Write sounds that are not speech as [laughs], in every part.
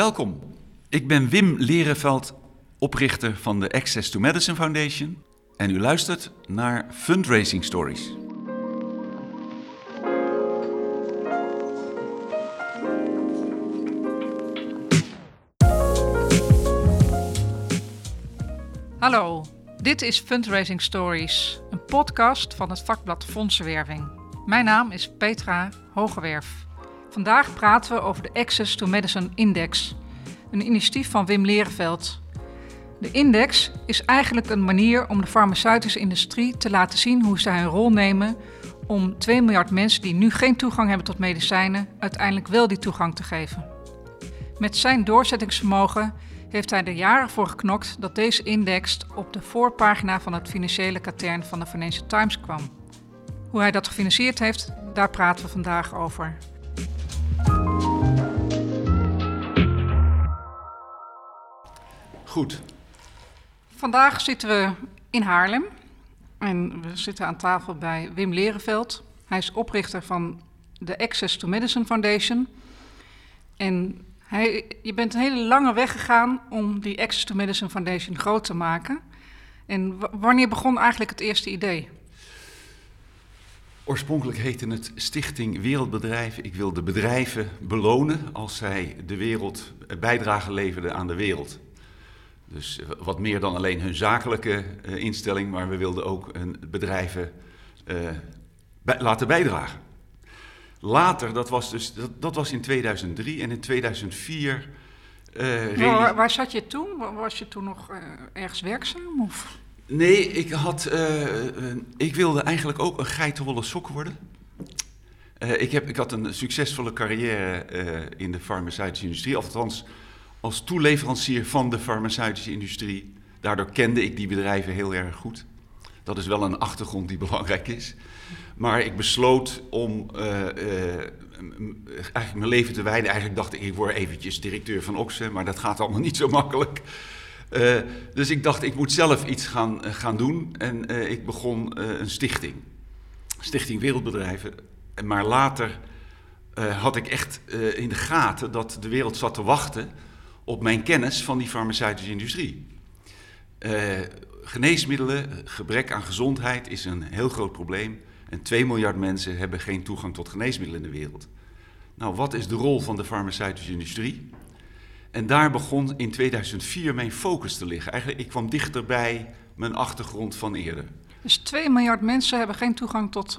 Welkom. Ik ben Wim Lerenveld, oprichter van de Access to Medicine Foundation. En u luistert naar Fundraising Stories. Hallo, dit is Fundraising Stories, een podcast van het vakblad Fondsenwerving. Mijn naam is Petra Hogewerf. Vandaag praten we over de Access to Medicine Index, een initiatief van Wim Lerenveld. De index is eigenlijk een manier om de farmaceutische industrie te laten zien hoe zij hun rol nemen om 2 miljard mensen die nu geen toegang hebben tot medicijnen, uiteindelijk wel die toegang te geven. Met zijn doorzettingsvermogen heeft hij er jaren voor geknokt dat deze index op de voorpagina van het financiële katern van de Financial Times kwam. Hoe hij dat gefinancierd heeft, daar praten we vandaag over. Goed. Vandaag zitten we in Haarlem en we zitten aan tafel bij Wim Lerenveld. Hij is oprichter van de Access to Medicine Foundation. En hij, je bent een hele lange weg gegaan om die Access to Medicine Foundation groot te maken. En wanneer begon eigenlijk het eerste idee? Oorspronkelijk heette het Stichting Wereldbedrijven. Ik wil de bedrijven belonen als zij de wereld bijdrage leverden aan de wereld. Dus eh, wat meer dan alleen hun zakelijke uh, instelling, maar we wilden ook een bedrijven bij, laten bijdragen. Later, dat was, dus, dat, dat, was in 2003 en in 2004. Uh, waar, waar, zat je toen? Was je toen nog ergens werkzaam? Of? Nee, ik, had, ik wilde eigenlijk ook een geitenwolle sok worden. ik, heb, ik had een succesvolle carrière in de farmaceutische industrie, althans als toeleverancier van de farmaceutische industrie. Daardoor kende ik die bedrijven heel erg goed. Dat is wel een achtergrond die belangrijk is. Maar ik besloot om uh, uh, eigenlijk mijn leven te wijden. Eigenlijk dacht ik, ik word eventjes directeur van Oxfam, maar dat gaat allemaal niet zo makkelijk. Uh, dus ik dacht, ik moet zelf iets gaan, gaan doen. En ik begon een stichting. Stichting Wereldbedrijven. Maar later had ik echt in de gaten dat de wereld zat te wachten op mijn kennis van die farmaceutische industrie. Uh, geneesmiddelen, gebrek aan gezondheid is een heel groot probleem. En 2 miljard mensen hebben geen toegang tot geneesmiddelen in de wereld. Nou, wat is de rol van de farmaceutische industrie? En daar begon in 2004 mijn focus te liggen. Eigenlijk, ik kwam dichter bij mijn achtergrond van eerder. Dus 2 miljard mensen hebben geen toegang tot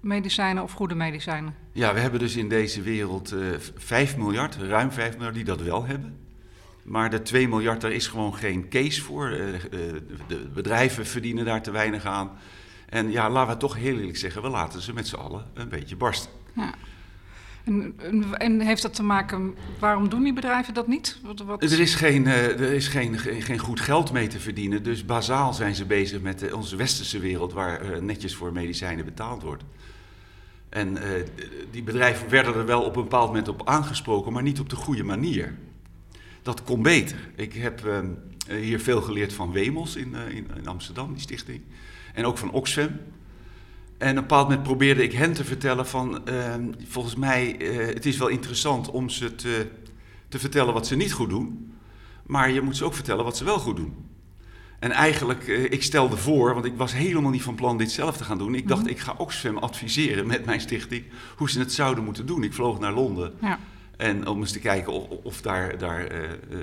medicijnen of goede medicijnen? Ja, we hebben dus in deze wereld uh, 5 miljard, ruim 5 miljard, die dat wel hebben. Maar de 2 miljard, daar is gewoon geen case voor. Uh, de bedrijven verdienen daar te weinig aan. En ja, laten we toch heel eerlijk zeggen, we laten ze met z'n allen een beetje barsten. Ja. En, en, heeft dat te maken, waarom doen die bedrijven dat niet? Wat, wat... Er is, geen, uh, er is geen, geen goed geld mee te verdienen. Dus bazaal zijn ze bezig met onze westerse wereld, waar netjes voor medicijnen betaald wordt. En uh, die bedrijven werden er wel op een bepaald moment op aangesproken, maar niet op de goede manier dat kon beter. Ik heb uh, hier veel geleerd van Wemels in, uh, in, in, Amsterdam, die stichting. En ook van Oxfam. En op een bepaald moment probeerde ik hen te vertellen van... Uh, volgens mij, uh, het is wel interessant om ze te, te vertellen wat ze niet goed doen. Maar je moet ze ook vertellen wat ze wel goed doen. En eigenlijk, ik stelde voor, want ik was helemaal niet van plan dit zelf te gaan doen. Ik dacht, -hmm. ik ga Oxfam adviseren met mijn stichting hoe ze het zouden moeten doen. Ik vloog naar Londen. Ja. En om eens te kijken of, of daar, daar uh, uh,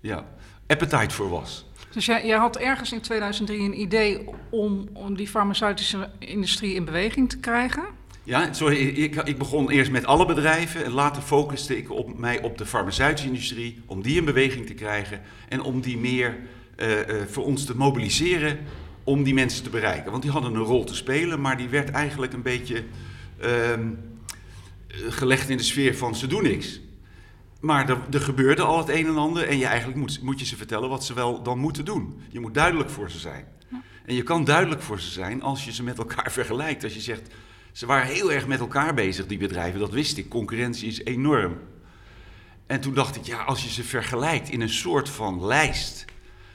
ja, appetite voor was. Dus jij, jij, had ergens in 2003 een idee om, om die farmaceutische industrie in beweging te krijgen? Ja, sorry, ik, ik, begon eerst met alle bedrijven en later focuste ik op mij op de farmaceutische industrie, om die in beweging te krijgen en om die meer uh, voor ons te mobiliseren om die mensen te bereiken. Want die hadden een rol te spelen, maar die werd eigenlijk een beetje ehm, gelegd in de sfeer van ze doen niks. Maar er, er, gebeurde al het een en ander en je eigenlijk moet, moet je ze vertellen wat ze wel dan moeten doen. Je moet duidelijk voor ze zijn. En je kan duidelijk voor ze zijn als je ze met elkaar [laughs] vergelijkt. Als je zegt, ze waren heel erg met elkaar bezig, die bedrijven, dat wist ik. Concurrentie is enorm. En toen dacht ik, ja, als je ze vergelijkt in een soort van lijst,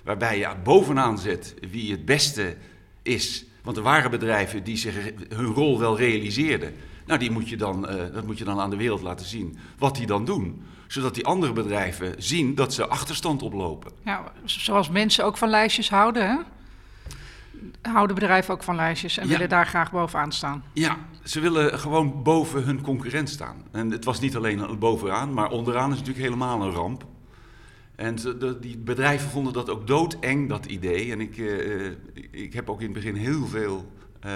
waarbij je bovenaan zet wie het beste is. Want er waren bedrijven die zich hun rol wel realiseerden. Nou, die moet je dan, uh, dat moet je dan aan de wereld laten zien wat die dan doen. zodat die andere bedrijven zien dat ze achterstand oplopen. Ja, zoals mensen ook van lijstjes houden, hè? Houden bedrijven ook van lijstjes en Ja. willen daar graag bovenaan staan. Ja, ze willen gewoon boven hun concurrent staan. En het was niet alleen bovenaan, maar onderaan is natuurlijk helemaal een ramp. En die bedrijven vonden dat ook doodeng, dat idee. En ik, eh, eh, ik heb ook in het begin heel veel eh,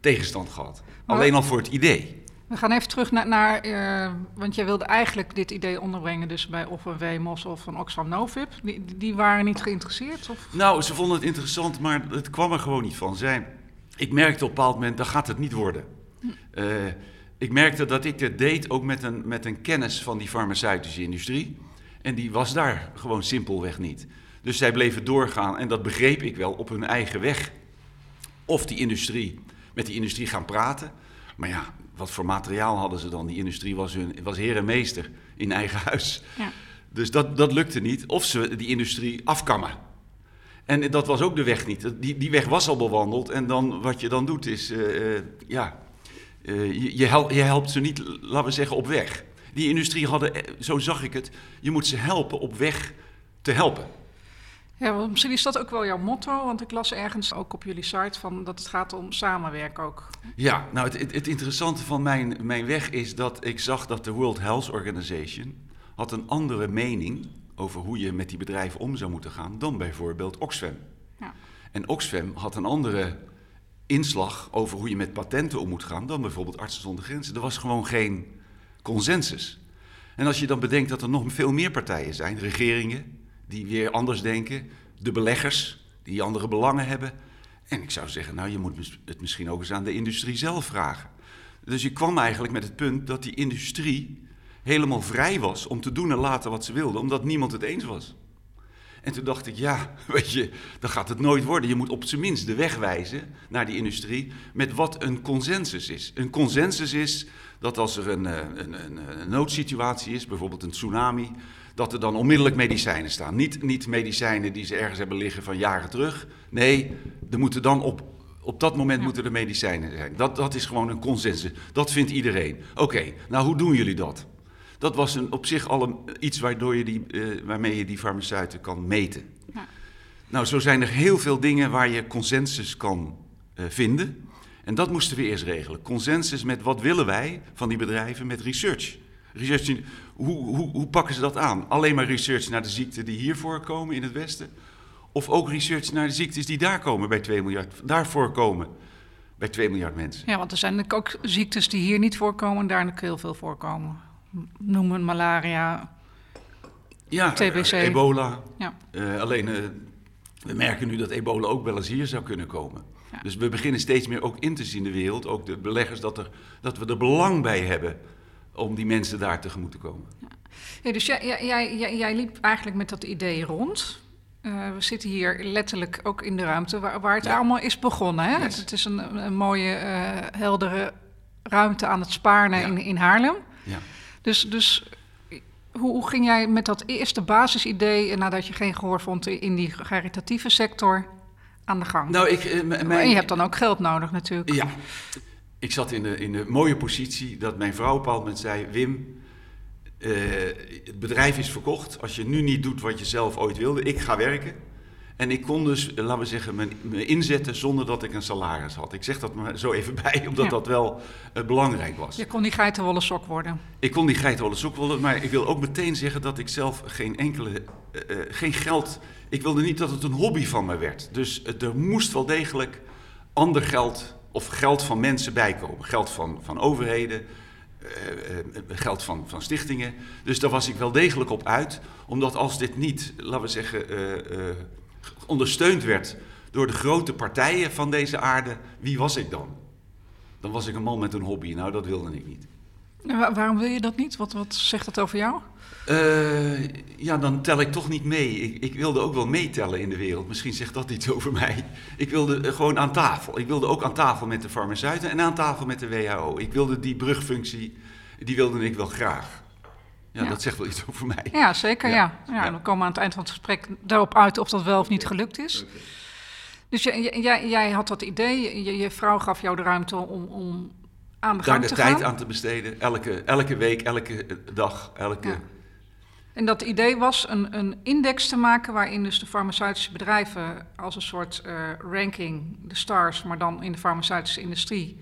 tegenstand gehad. Maar- Alleen al voor het idee. We gaan even terug naar, naar eh, want jij wilde eigenlijk dit idee onderbrengen dus bij of een WMOS of een Oxfam Novib. Die, die waren niet geïnteresseerd? Of? Nou, ze vonden het interessant, maar het kwam er gewoon niet van. Zij, ik merkte op een bepaald moment, dat gaat het niet worden. Eh, ik merkte dat ik het deed ook met een, met een kennis van die farmaceutische industrie. En die was daar gewoon simpelweg niet. Dus zij bleven doorgaan en dat begreep ik wel op hun eigen weg. Of die industrie, met die industrie gaan praten. Maar ja, wat voor materiaal hadden ze dan? Die industrie was, hun, was heer en meester in eigen huis. Ja. Dus dat, dat lukte niet. Of ze die industrie afkammen. En dat was ook de weg niet. Die, die weg was al bewandeld. En dan, wat je dan doet is, eh, eh, ja, eh, je, je, hel- je helpt ze niet, laten we zeggen, op weg. Die industrie hadden, zo zag ik het, je moet ze helpen op weg te helpen. Ja, want misschien is dat ook wel jouw motto, want ik las ergens ook op jullie site van dat het gaat om samenwerken ook. Ja, nou het, het, het interessante van mijn, mijn weg is dat ik zag dat de World Health Organization had een andere mening over hoe je met die bedrijven om zou moeten gaan dan bijvoorbeeld Oxfam. Ja. En Oxfam had een andere inslag over hoe je met patenten om moet gaan dan bijvoorbeeld Artsen zonder Grenzen. Er was gewoon geen consensus. En als je dan bedenkt dat er nog veel meer partijen zijn, regeringen die weer anders denken, de beleggers die andere belangen hebben. En ik zou zeggen, nou je moet het misschien ook eens aan de industrie zelf vragen. Dus je kwam eigenlijk met het punt dat die industrie helemaal vrij was om te doen en laten wat ze wilde, omdat niemand het eens was. En toen dacht ik, ja, [laughs] weet je, dan gaat het nooit worden. Je moet op zijn minst de weg wijzen naar die industrie met wat een consensus is. Een consensus is dat als er een, eh, een, een noodsituatie is, bijvoorbeeld een tsunami, dat er dan onmiddellijk medicijnen staan. Niet, niet medicijnen die ze ergens hebben liggen van jaren terug. Nee, er moeten dan op, op dat moment Ja. moeten er medicijnen zijn. Dat, dat is gewoon een consensus. Dat vindt iedereen. Oké, nou hoe doen jullie dat? Dat was een, op zich al een, iets waardoor je die, eh, waarmee je die farmaceuten kan meten. Ja. Nou, zo zijn er heel veel dingen waar je consensus kan eh, vinden. En dat moesten we eerst regelen. Consensus met wat willen wij van die bedrijven met research. Research, hoe, hoe, hoe pakken ze dat aan? Alleen maar research naar de ziekten die hier voorkomen in het Westen? Of ook research naar de ziektes die daar komen bij 2 miljard, daar voorkomen bij 2 miljard mensen? Ja, want er zijn natuurlijk ook ziektes die hier niet voorkomen, daar natuurlijk heel veel voorkomen. Noem een malaria. Ja, TBC. eh, ebola. Ja. Eh, alleen, eh, we merken nu dat ebola ook wel eens hier zou kunnen komen. Ja. Dus we beginnen steeds meer ook in te zien in de wereld, ook de beleggers, dat, er, dat we er belang bij hebben om die mensen daar tegemoet te komen. Ja, dus jij, jij, jij, jij- liep eigenlijk met dat idee rond. Eh, we zitten hier letterlijk ook in de ruimte waar, waar het Ja. allemaal is begonnen. Hè? Yes. Het is een, een mooie, eh, heldere ruimte aan het Spaarne Ja. in, in Haarlem. Ja. Dus, dus hoe, hoe ging jij met dat eerste basisidee, eh, nadat je geen gehoor vond in die caritatieve sector, aan de gang? Nou, ik, mijn, En je hebt dan ook geld nodig natuurlijk. Ja, ik zat in de, in de mooie positie dat mijn vrouw op een bepaald moment zei: Wim, eh, het bedrijf is verkocht. Als je nu niet doet wat je zelf ooit wilde, ik ga werken. En ik kon dus, eh, laten we zeggen, me, me inzetten zonder dat ik een salaris had. Ik zeg dat maar zo even bij, [laughs] omdat Ja. dat wel eh, belangrijk was. Je kon die geitenwolle sok worden. Ik kon die geitenwolle sok willen, maar ik wil ook meteen zeggen dat ik zelf geen enkele, geen geld, ik wilde niet dat het een hobby van me werd. Dus er moest wel degelijk ander geld of geld van mensen bijkomen. Geld van, van overheden, eh, eh, geld van, van stichtingen. Dus daar was ik wel degelijk op uit, omdat als dit niet, laten we zeggen, eh, ondersteund werd door de grote partijen van deze aarde, wie was ik dan? Dan was ik een man met een hobby. Nou, dat wilde ik niet. Waarom wil je dat niet? Wat, wat zegt dat over jou? Eh, ja, dan tel ik toch niet mee. Ik, ik wilde ook wel meetellen in de wereld. Misschien zegt dat iets over mij. Ik wilde eh, gewoon aan tafel. Ik wilde ook aan tafel met de farmaceuten en aan tafel met de WHO. Ik wilde die brugfunctie, die wilde ik wel graag. Ja, Ja. dat zegt wel iets over mij. Ja, zeker. Ja. Ja. Dan komen we aan het eind van het gesprek daarop uit of dat wel of niet gelukt is. Dus jij, jij, jij had dat idee, je, je vrouw gaf jou de ruimte om, om aan de Daar de tijd gaan. aan te besteden. Elke, elke week, elke eh, dag, elke Ja. En dat idee was een, een index te maken waarin dus de farmaceutische bedrijven als een soort uh, ranking, de stars, maar dan in de farmaceutische industrie,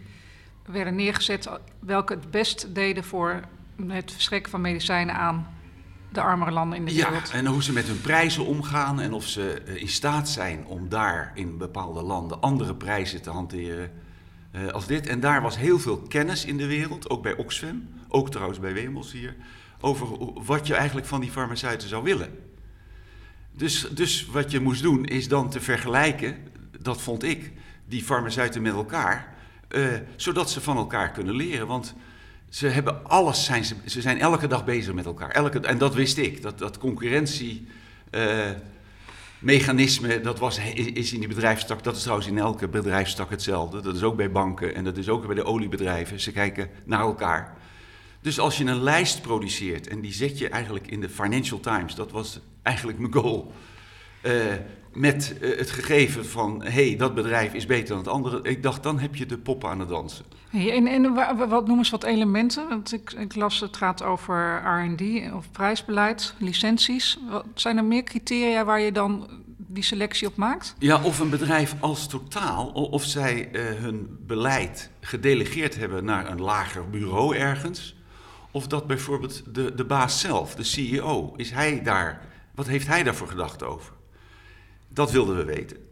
werden neergezet welke het best deden voor het verschrikken van medicijnen aan de armere landen in de wereld. Ja, en hoe ze met hun prijzen omgaan en of ze eh, in staat zijn om daar in bepaalde landen andere prijzen te hanteren uh, als dit. En daar was heel veel kennis in de wereld, ook bij Oxfam, ook trouwens bij Wemels hier, over wat je eigenlijk van die farmaceuten zou willen. Dus, dus wat je moest doen is dan te vergelijken, dat vond ik, die farmaceuten met elkaar, uh, zodat ze van elkaar kunnen leren. Want ze hebben alles, zijn ze, zijn elke dag bezig met elkaar. Elke, en dat wist ik, dat, dat concurrentie... Uh, mechanisme, dat was, is in die bedrijfstak, dat is trouwens in elke bedrijfstak hetzelfde. Dat is ook bij banken en dat is ook bij de oliebedrijven. Ze kijken naar elkaar. Dus als je een lijst produceert en die zet je eigenlijk in de Financial Times, dat was eigenlijk mijn goal. Uh, met uh, het gegeven van, hé, hey, dat bedrijf is beter dan het andere. Ik dacht, dan heb je de poppen aan het dansen. En, en wat noemen ze wat elementen? Want ik, ik las, het gaat over R&D of prijsbeleid, licenties. Wat, zijn er meer criteria waar je dan die selectie op maakt? Ja, of een bedrijf als totaal, of zij uh, hun beleid gedelegeerd hebben naar een lager bureau ergens. Of dat bijvoorbeeld de, de baas zelf, de CEO, is hij daar, wat heeft hij daarvoor gedacht over? Dat wilden we weten.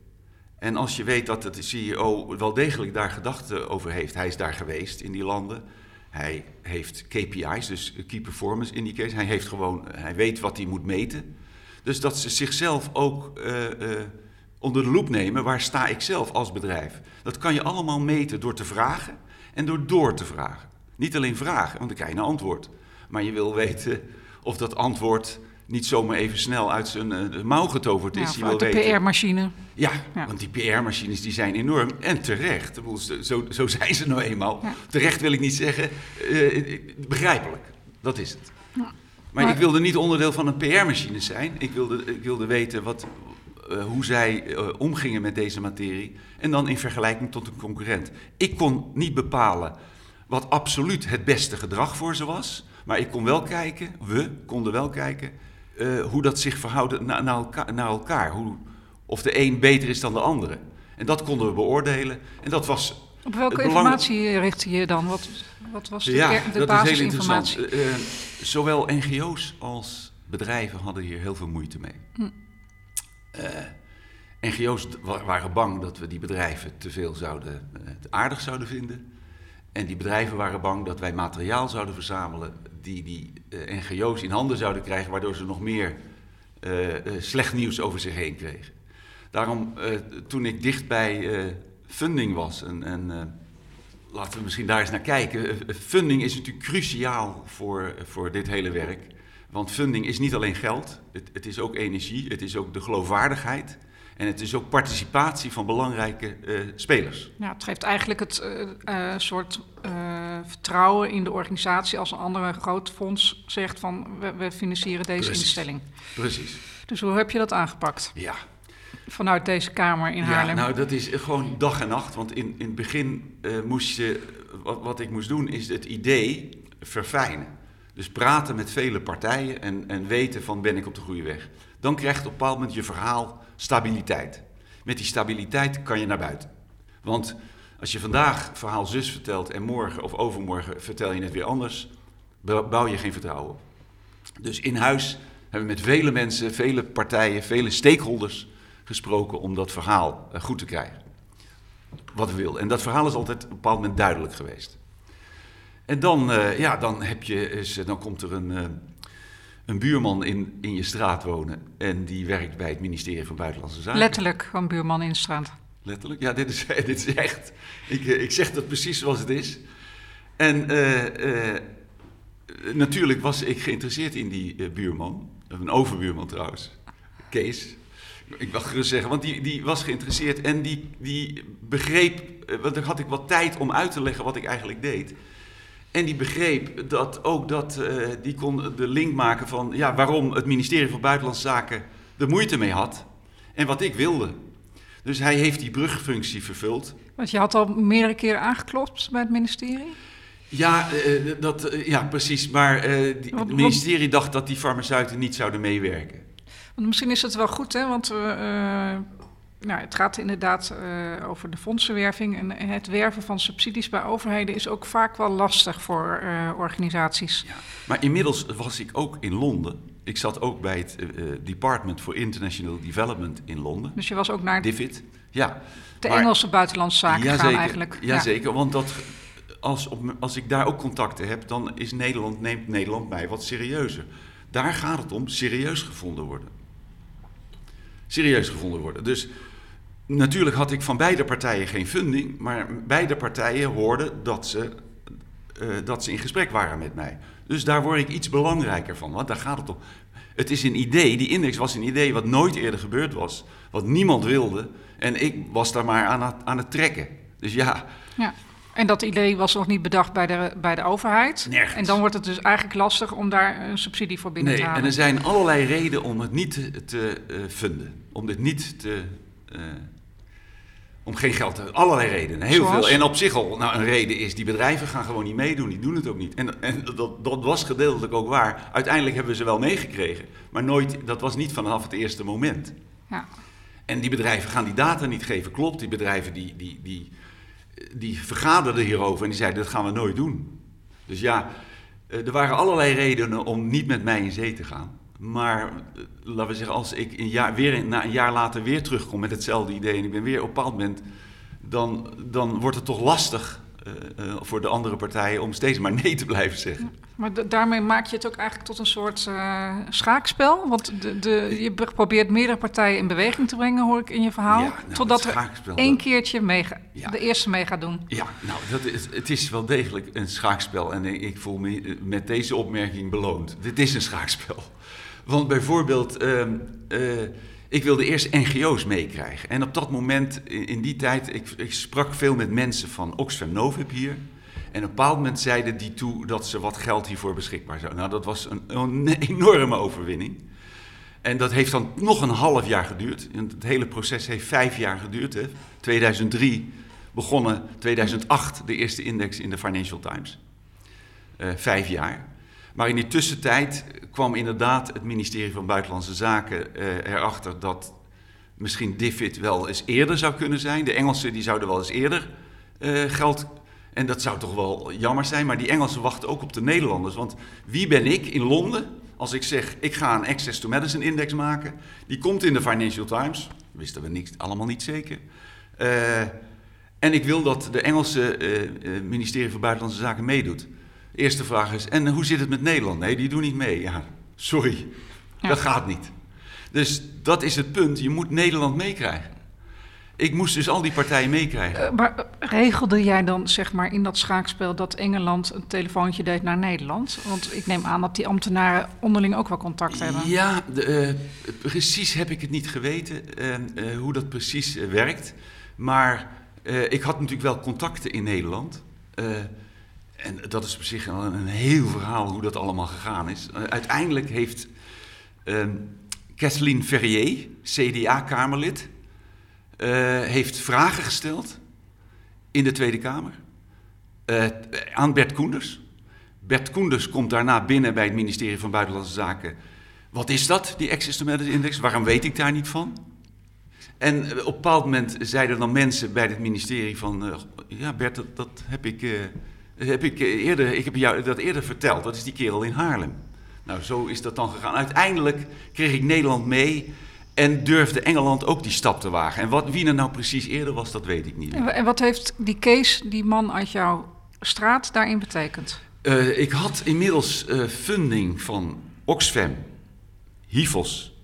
En als je weet dat de CEO wel degelijk daar gedachten over heeft, hij is daar geweest in die landen. Hij heeft KPI's, dus Key Performance Indicators. Hij, heeft gewoon, hij weet wat hij moet meten. Dus dat ze zichzelf ook uh, uh, onder de loep nemen, waar sta ik zelf als bedrijf? Dat kan je allemaal meten door te vragen en door door te vragen. Niet alleen vragen, want dan krijg je een antwoord. Maar je wil weten of dat antwoord niet zomaar even snel uit zijn uh, mouw getoverd is. Ja, uit de PR-machine. Ja, ja, want die PR-machines die zijn enorm en terecht. Zo, zo zijn ze nou eenmaal. Ja. Terecht wil ik niet zeggen, uh, begrijpelijk. Dat is het. Maar, maar, ik wilde niet onderdeel van een PR-machine zijn. Ik wilde, ik wilde weten wat, uh, hoe zij omgingen met deze materie. En dan in vergelijking tot een concurrent. Ik kon niet bepalen wat absoluut het beste gedrag voor ze was. Maar ik kon wel kijken, we konden wel kijken uh, hoe dat zich verhoudt naar, naar, elkaar, naar elkaar. Hoe, of de een beter is dan de andere. En dat konden we beoordelen. En dat was. Op welke informatie richtte je dan? Wat, wat was de, ja, de dat basisinformatie? Is heel interessant. Uh, zowel NGO's als bedrijven hadden hier heel veel moeite mee. Hm. Uh, NGO's waren bang dat we die bedrijven te veel zouden, aardig zouden vinden. En die bedrijven waren bang dat wij materiaal zouden verzamelen die die uh, NGO's in handen zouden krijgen, waardoor ze nog meer uh, uh, slecht nieuws over zich heen kregen. Daarom, toen ik dicht bij funding was, en, en laten we misschien daar eens naar kijken. funding is natuurlijk cruciaal voor, voor dit hele werk. Want funding is niet alleen geld, het, het is ook energie, het is ook de geloofwaardigheid. En het is ook participatie van belangrijke uh, spelers. Ja, het geeft eigenlijk het uh, soort vertrouwen in de organisatie als een andere groot fonds zegt van we, we financieren deze Precies. instelling. Precies. Dus hoe heb je dat aangepakt? Ja. Vanuit deze kamer in Haarlem? Ja, nou dat is gewoon dag en nacht. Want in, in het begin moest je, wat, wat ik moest doen is het idee verfijnen. Dus praten met vele partijen en, en weten van ben ik op de goede weg. Dan krijgt op een bepaald moment je verhaal stabiliteit. Met die stabiliteit kan je naar buiten. Want als je vandaag verhaal zus vertelt en morgen of overmorgen vertel je het weer anders, bouw je geen vertrouwen op. Dus in huis hebben we met vele mensen, vele partijen, vele stakeholders gesproken om dat verhaal eh, goed te krijgen. Wat we wilden. En dat verhaal is altijd op een bepaald moment duidelijk geweest. En dan, uh, ja, dan, heb je, is, dan komt er een, een buurman in, in je straat wonen. En die werkt bij het ministerie van Buitenlandse Zaken. Letterlijk, een buurman in de straat. Letterlijk? Ja, dit is, [laughs] dit is echt. Ik, ik zeg dat precies zoals het is. En uh, uh, natuurlijk was ik geïnteresseerd in die uh, buurman. Een overbuurman trouwens. Kees. Ik mag gerust zeggen, want die, die was geïnteresseerd en die, die begreep. Want dan had ik wat tijd om uit te leggen wat ik eigenlijk deed. En die begreep dat ook dat, uh, die kon de link maken van ja, waarom het ministerie van Buitenlandse Zaken er moeite mee had en wat ik wilde. Dus hij heeft die brugfunctie vervuld. Want je had al meerdere keren aangeklopt bij het ministerie? Ja, uh, dat, uh, ja precies. Maar die, het ministerie dacht dat die farmaceuten niet zouden meewerken. Want misschien is het wel goed, hè? Want nou, het gaat inderdaad over de fondsenwerving. En het werven van subsidies bij overheden is ook vaak wel lastig voor organisaties. Ja. Maar inmiddels was ik ook in Londen. Ik zat ook bij het Department for International Development in Londen. Dus je was ook naar... DFID, ja. De Engelse buitenlandse zaken ja, gaan zeker, eigenlijk. Jazeker, ja. want dat als, op, als ik daar ook contacten heb, dan is Nederland, neemt Nederland mij wat serieuzer. Daar gaat het om serieus gevonden worden. Serieus gevonden worden. Dus natuurlijk had ik van beide partijen geen funding, maar beide partijen hoorden dat ze, uh, dat ze in gesprek waren met mij. Dus daar word ik iets belangrijker van, want daar gaat het om. Het is een idee, die index was een idee wat nooit eerder gebeurd was, wat niemand wilde. En ik was daar maar aan het, aan het trekken. Dus ja, ja. En dat idee was nog niet bedacht bij de, bij de overheid. Nergens. En dan wordt het dus eigenlijk lastig om daar een subsidie voor binnen nee, te halen. En er zijn allerlei redenen om het niet te, te uh, funden. Om dit niet te. Uh, om geen geld te Allerlei redenen. Heel Zoals? veel. En op zich al nou, een reden is: die bedrijven gaan gewoon niet meedoen. Die doen het ook niet. En, en dat, dat was gedeeltelijk ook waar. Uiteindelijk hebben we ze wel meegekregen. Maar nooit, dat was niet vanaf het eerste moment. Ja. En die bedrijven gaan die data niet geven. Klopt, die bedrijven die. die, die die vergaderden hierover en die zeiden dat gaan we nooit doen. Dus ja, eh, er waren allerlei redenen om niet met mij in zee te gaan. Maar eh, laten we zeggen, als ik een jaar, weer, na een jaar later weer terugkom met hetzelfde idee en ik ben weer op bepaald moment, dan, dan wordt het toch lastig uh, voor de andere partijen om steeds maar nee te blijven zeggen. Maar daarmee maak je het ook eigenlijk tot een soort uh, schaakspel. Want de, de, je probeert meerdere partijen in beweging te brengen, hoor ik in je verhaal. Ja, nou, totdat er één keertje ja. de eerste mee gaat doen. Ja, nou, dat is, het is wel degelijk een schaakspel. En ik voel me met deze opmerking beloond. Dit is een schaakspel. Want bijvoorbeeld. Uh, ik wilde eerst NGO's meekrijgen. En op dat moment, in die tijd, ik, ik sprak veel met mensen van Oxfam Novib hier. En op een bepaald moment zeiden die toe dat ze wat geld hiervoor beschikbaar zouden. Nou, dat was een, een [laughs] enorme overwinning. En dat heeft dan nog een half jaar geduurd. Het hele proces heeft vijf jaar geduurd. Hè. 2003 begonnen, 2008 de eerste index in de Financial Times. Uh, vijf jaar. Maar in die tussentijd kwam inderdaad het ministerie van Buitenlandse Zaken uh, erachter dat misschien DFID wel eens eerder zou kunnen zijn. De Engelsen die zouden wel eens eerder uh, geld. En dat zou toch wel jammer zijn, maar die Engelsen wachten ook op de Nederlanders. Want wie ben ik in Londen als ik zeg ik ga een Access to Medicine Index maken? Die komt in de Financial Times. Wisten we niks, allemaal niet zeker. Uh, en ik wil dat de Engelse ministerie van Buitenlandse Zaken meedoet. Eerste vraag is, en hoe zit het met Nederland? Nee, die doen niet mee. Ja, sorry, dat gaat niet. Dus dat is het punt, je moet Nederland meekrijgen. Ik moest dus al die partijen meekrijgen. Uh, maar regelde jij dan zeg maar in dat schaakspel dat Engeland een telefoontje deed naar Nederland? Want ik neem aan dat die ambtenaren onderling ook wel contact hebben. Ja, de, uh, precies heb ik het niet geweten hoe dat precies werkt. Maar ik had natuurlijk wel contacten in Nederland. En dat is op zich een, een heel verhaal hoe dat allemaal gegaan is. Uh, uiteindelijk heeft uh, Kathleen Ferrier, CDA-Kamerlid, uh, heeft vragen gesteld in de Tweede Kamer uh, aan Bert Koenders. Bert Koenders komt daarna binnen bij het ministerie van Buitenlandse Zaken. Wat is dat, die Access to Medicine Index? Waarom weet ik daar niet van? En op een bepaald moment zeiden dan mensen bij het ministerie van... ja, Bert, dat, dat heb ik heb ik, eerder, ik heb jou dat eerder verteld. Dat is die kerel in Haarlem. Nou, zo is dat dan gegaan. Uiteindelijk kreeg ik Nederland mee en durfde Engeland ook die stap te wagen. En wat, wie er nou precies eerder was, dat weet ik niet. En wat heeft die case, die man uit jouw straat, daarin betekend? Uh, ik had inmiddels uh, funding van Oxfam, HIVOS,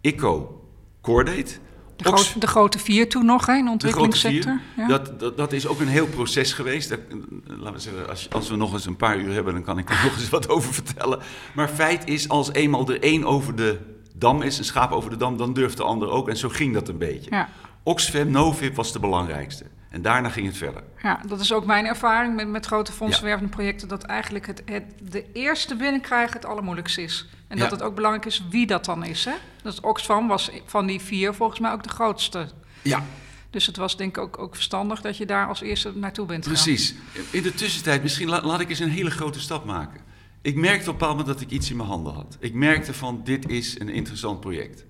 ICO, Cordate. De, groot, de, grote vier toen nog, hè, in de ontwikkelingssector. Ja. Dat, dat, dat, is ook een heel proces geweest. Dat, laten we zeggen, als, als, we nog eens een paar uur hebben, dan kan ik er [laughs] nog eens wat over vertellen. Maar feit is, als eenmaal er één over de dam is, een schaap over de dam, dan durft de ander ook. En zo ging dat een beetje. Ja. Oxfam, Novib was de belangrijkste. En daarna ging het verder. Ja, dat is ook mijn ervaring met, met grote fondswervende projecten. Dat eigenlijk het, het, de eerste binnenkrijgen het allermoeilijkste is. En dat het ook belangrijk is wie dat dan is. Hè? Dus Oxfam was van die vier volgens mij ook de grootste. Ja. Dus het was denk ik ook, ook verstandig dat je daar als eerste naartoe bent gegaan. Precies. In de tussentijd, misschien laat ik eens een hele grote stap maken. Ik merkte op een bepaald moment dat ik iets in mijn handen had. Ik merkte van, dit is een interessant project.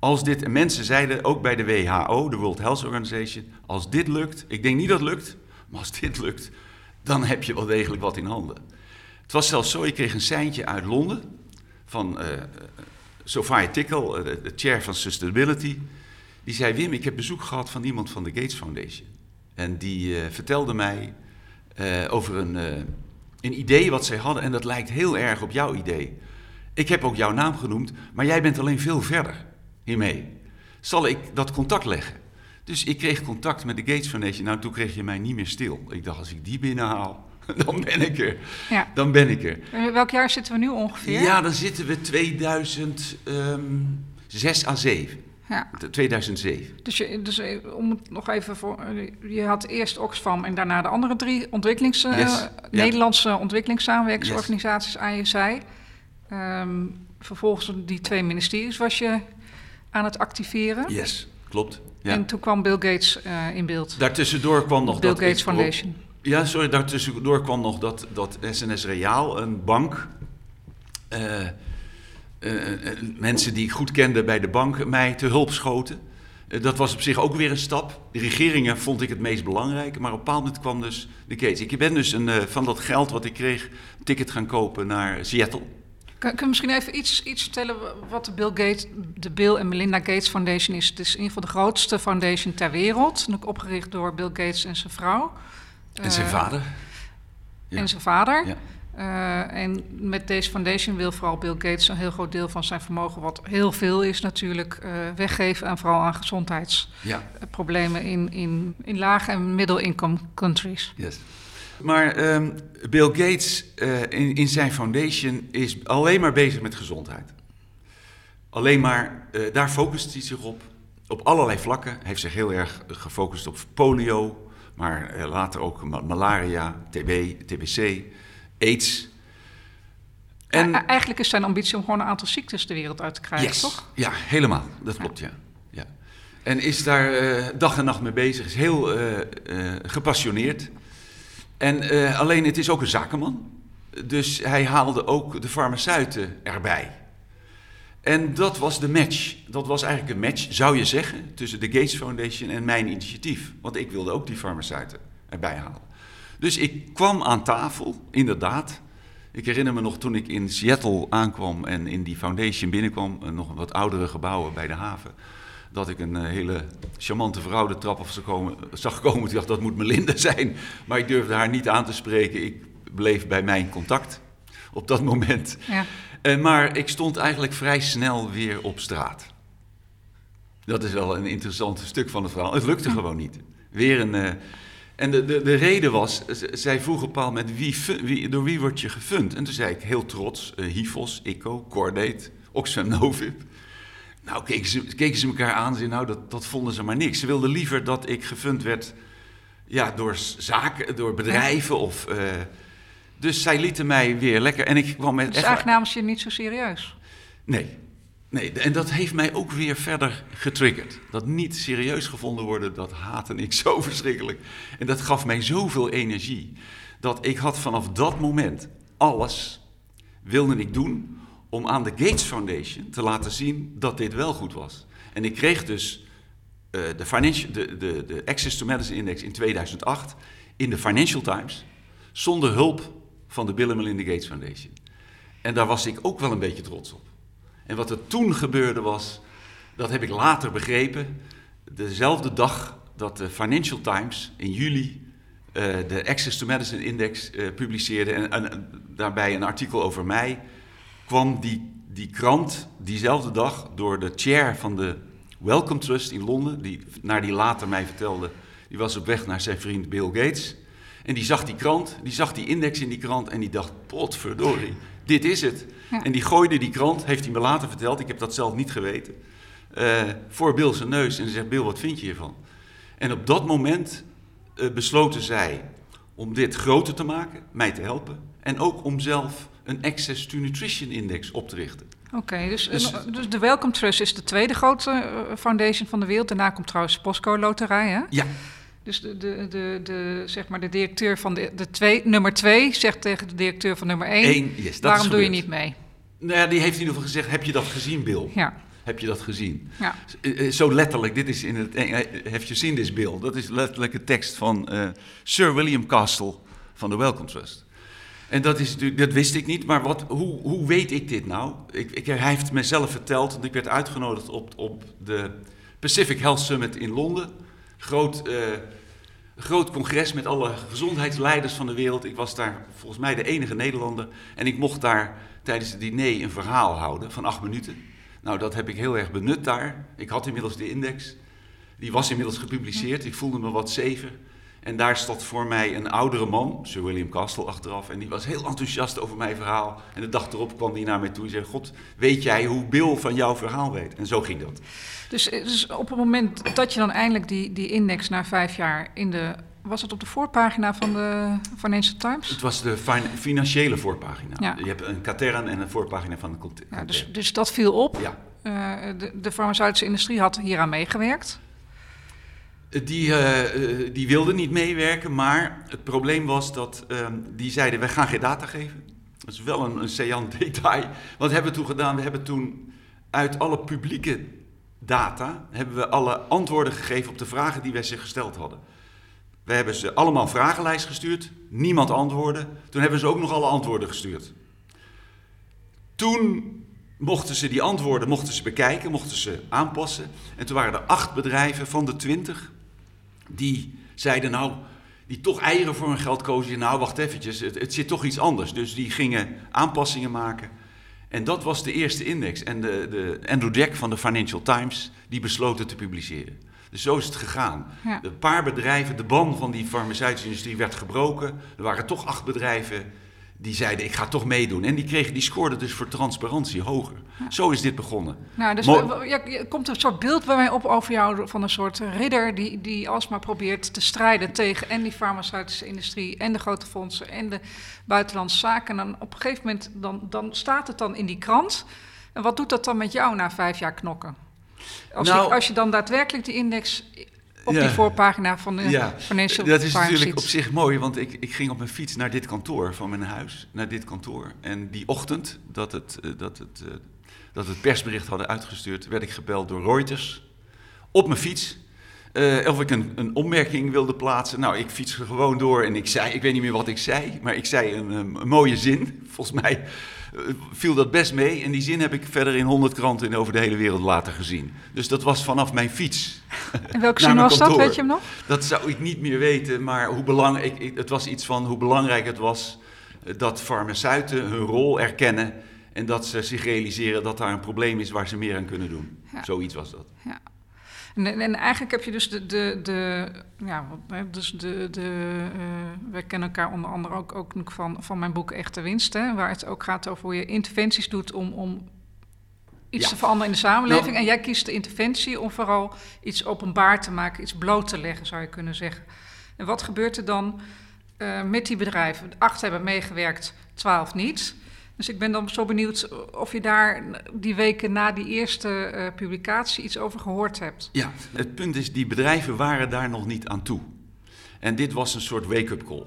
Als dit, en mensen zeiden ook bij de WHO, de World Health Organization, als dit lukt, ik denk niet dat het lukt, maar als dit lukt, dan heb je wel degelijk wat in handen. Het was zelfs zo, ik kreeg een seintje uit Londen van uh, Sophia Tickle, uh, de chair van Sustainability. Die zei, Wim, ik heb bezoek gehad van iemand van de Gates Foundation. En die vertelde mij over een, een idee wat zij hadden en dat lijkt heel erg op jouw idee. Ik heb ook jouw naam genoemd, maar jij bent alleen veel verder hiermee. Zal ik dat contact leggen? Dus ik kreeg contact met de Gates Foundation. Nou, toen kreeg je mij niet meer stil. Ik dacht, als ik die binnenhaal, [laughs] dan ben ik er. Ja. Dan ben ik er. welk jaar zitten we nu ongeveer? Ja, dan zitten we 2006 à 7. Ja. 2007. Dus, je, dus eh, om het nog even voor. Eh, je had eerst Oxfam en daarna de andere drie ontwikkelings, yes. Nederlandse ontwikkelingssamenwerkingsorganisaties aan je zij. Um, vervolgens die twee ministeries was je aan het activeren. Yes, klopt. Ja. En toen kwam Bill Gates uh, in beeld. Daartussendoor kwam nog Bill dat... Gates Foundation. Ja, sorry, daartussendoor kwam nog dat, dat SNS Reaal, een bank... Uh, uh, mensen die ik goed kende bij de bank mij te hulp schoten. dat was op zich ook weer een stap. De regeringen vond ik het meest belangrijk, maar op een bepaald moment kwam dus de Gates. Ik ben dus een, van dat geld wat ik kreeg, een ticket gaan kopen naar Seattle. Kun je misschien even iets, iets vertellen wat de Bill, Gates, de Bill en Melinda Gates Foundation is? Het is in ieder geval de grootste foundation ter wereld. Opgericht door Bill Gates en zijn vrouw. En zijn uh, vader. Ja. En zijn vader. Ja. Uh, en met deze foundation wil vooral Bill Gates een heel groot deel van zijn vermogen, wat heel veel is natuurlijk, uh, weggeven. En vooral aan gezondheidsproblemen ja. in, in, in lage en middle-income countries. Yes. Maar um, Bill Gates uh, in, in, zijn foundation is alleen maar bezig met gezondheid. Alleen maar, uh, daar focust hij zich op, op allerlei vlakken. Hij heeft zich heel erg gefocust op polio, maar uh, later ook malaria, TB, TBC, AIDS. En, eigenlijk is zijn ambitie om gewoon een aantal ziektes de wereld uit te krijgen, yes. toch? Ja, helemaal. Dat klopt, ja. ja. En is daar dag en nacht mee bezig, is heel gepassioneerd. En uh, alleen het is ook een zakenman. Dus hij haalde ook de farmaceuten erbij. En dat was de match. Dat was eigenlijk een match, zou je zeggen, tussen de Gates Foundation en mijn initiatief. Want ik wilde ook die farmaceuten erbij halen. Dus ik kwam aan tafel, inderdaad. Ik herinner me nog toen ik in Seattle aankwam en in die foundation binnenkwam, nog wat oudere gebouwen bij de haven dat ik een eh, hele charmante vrouw de trap af komen, zag komen. Ik dacht, dat moet Melinda [laughs] zijn. Maar ik durfde haar niet aan te spreken. Ik bleef bij mijn contact op dat moment. Ja. Uh, maar ik stond eigenlijk vrij snel weer op straat. Dat is wel een interessant stuk van het verhaal. Het lukte gewoon niet. Weer een... Uh, en de, de, de reden was, zij vroeg op een bepaald moment, wie, wie, door wie word je gefund? En toen zei ik heel trots, uh, HIFOS, ICO, Cordate, Oxfam Novib. Nou, keken ze, keken ze elkaar aan en nou, dat, dat vonden ze maar niks. Ze wilden liever dat ik gefund werd ja, door zaken, door bedrijven of... Uh, dus zij lieten mij weer lekker en ik kwam met... Dus eigenlijk namen ze je niet zo serieus? Nee, nee. En dat heeft mij ook weer verder getriggerd. Dat niet serieus gevonden worden, dat haatte ik [laughs] zo verschrikkelijk. En dat gaf mij zoveel energie. Dat ik had vanaf dat moment alles wilde ik doen om aan de Gates Foundation te laten zien dat dit wel goed was. En ik kreeg dus uh, de, de, de, de Access to Medicine Index in 2008 in de Financial Times, zonder hulp van de Bill en Melinda Gates Foundation. En daar was ik ook wel een beetje trots op. En wat er toen gebeurde was, dat heb ik later begrepen, dezelfde dag dat de Financial Times in juli uh, de Access to Medicine Index uh, publiceerde en, daarbij een artikel over mij kwam die, die krant diezelfde dag door de chair van de Wellcome Trust in Londen, die, naar die later mij vertelde, die was op weg naar zijn vriend Bill Gates. En die zag die krant, die zag die index in die krant en die dacht, potverdorie, dit is het. En die gooide die krant, heeft hij me later verteld, ik heb dat zelf niet geweten, uh, voor Bill zijn neus en zegt, Bill, wat vind je hiervan? En op dat moment uh, besloten zij om dit groter te maken, mij te helpen, en ook om zelf een Access to Nutrition Index op te richten. Oké, dus, Dus- dus de Welcome Trust is de tweede grote eh, foundation van de wereld. Daarna komt trouwens Postco Loterij, hè? Ja, Dus de, de, de, de, zeg maar de directeur van de, de twee, nummer twee zegt tegen de directeur van nummer één... één, yes, dat waarom doe je niet mee? Nou ja, die heeft in ieder geval gezegd, heb je dat gezien, Bill? Ja, Heb je dat gezien? ja. Eh, eh, Zo letterlijk, dit is in het Have you seen this bill? Dat is letterlijk de tekst van Sir William Castle van de Wellcome Trust. En dat, is dat wist ik niet, maar wat, hoe, hoe weet ik dit nou? Ik, ik, hij heeft mezelf verteld, want ik werd uitgenodigd op, op de Pacific Health Summit in Londen. Groot, eh, groot congres met alle gezondheidsleiders van de wereld. Ik was daar volgens mij de enige Nederlander. En ik mocht daar tijdens het diner een verhaal houden van acht minuten. Nou, dat heb ik heel erg benut daar. Ik had inmiddels de index. Die was inmiddels gepubliceerd. Ik voelde me wat zever. En daar stond voor mij een oudere man, Sir William Castle, achteraf. En die was heel enthousiast over mijn verhaal. En de dag erop kwam hij naar mij toe en zei... God, weet jij hoe Bill van jouw verhaal weet? En zo ging dat. Dus, dus op het moment dat je dan eindelijk die, die index na vijf jaar in de... Was het op de voorpagina van de Financial Times? Het was de fin- financiële voorpagina. Ja. Je hebt een katern en een voorpagina van de Ja, dus, dus dat viel op. Ja. Eh, de, de farmaceutische industrie had hieraan meegewerkt. Die, eh, eh, die wilden niet meewerken, maar het probleem was dat ehm, die zeiden: wij gaan geen data geven. Dat is wel een, een saillant [laughs] detail. Wat hebben we toen gedaan? We hebben toen uit alle publieke data hebben we alle antwoorden gegeven op de vragen die wij zich gesteld hadden. We hebben ze allemaal vragenlijst gestuurd, niemand antwoordde. Toen hebben ze ook nog alle antwoorden gestuurd. Toen mochten ze die antwoorden mochten ze bekijken, mochten ze aanpassen. En toen waren er acht bedrijven van de twintig die zeiden nou, die toch eieren voor hun geld kozen. Nou, wacht eventjes, het, het zit toch iets anders. Dus die gingen aanpassingen maken. En dat was de eerste index. En de, de Andrew Jack van de Financial Times, die besloot het te publiceren. Dus zo is het gegaan. Ja. Een paar bedrijven, de ban van die farmaceutische industrie werd gebroken. Er waren toch acht bedrijven die zeiden, ik ga toch meedoen. En die, kregen, die scoorden dus voor transparantie hoger. Zo is dit begonnen. Nou, dus ja, er komt een soort beeld bij mij op over jou van een soort ridder die, die alsmaar probeert te strijden tegen en die farmaceutische industrie en de grote fondsen en de buitenlandse zaken. En dan op een gegeven moment dan, dan staat het dan in die krant. En wat doet dat dan met jou na vijf jaar knokken? Als, Nou- je, als je dan daadwerkelijk die index op Ja. die voorpagina van de Ja, Financial dat is Times natuurlijk op zich mooi, want ik, ik ging op mijn fiets naar dit kantoor van mijn huis, naar dit kantoor. En die ochtend dat het, eh, dat het, eh, dat het persbericht hadden uitgestuurd, werd ik gebeld door Reuters op mijn fiets. eh, of ik een, een opmerking wilde plaatsen. Nou, ik fietste gewoon door en ik zei, ik weet niet meer wat ik zei, maar ik zei een, een mooie zin. Volgens mij viel dat best mee. En die zin heb ik verder in honderd kranten over de hele wereld later gezien. Dus dat was vanaf mijn fiets. [laughs] En welke zin was dat, weet je hem nog? Dat zou ik niet meer weten, maar hoe belangrijk, ik- het was iets van hoe belangrijk het was eh, dat farmaceuten hun rol erkennen en dat ze zich realiseren dat daar een probleem is waar ze meer aan kunnen doen. Ja. Zoiets was dat. En, en eigenlijk heb je dus de, de, de ja, dus de, de, eh, wij kennen elkaar onder andere ook, ook van, van mijn boek Echte Winst, hè, waar het ook gaat over hoe je interventies doet om, om iets Ja. te veranderen in de samenleving. Nou- en jij kiest de interventie om vooral iets openbaar te maken, iets bloot te leggen, zou je kunnen zeggen. En wat gebeurt er dan eh, met die bedrijven? Acht hebben meegewerkt, twaalf niet. Dus ik ben dan zo benieuwd of je daar die weken na die eerste eh, publicatie iets over gehoord hebt. Ja, het punt is, die bedrijven waren daar nog niet aan toe. En dit was een soort wake-up call.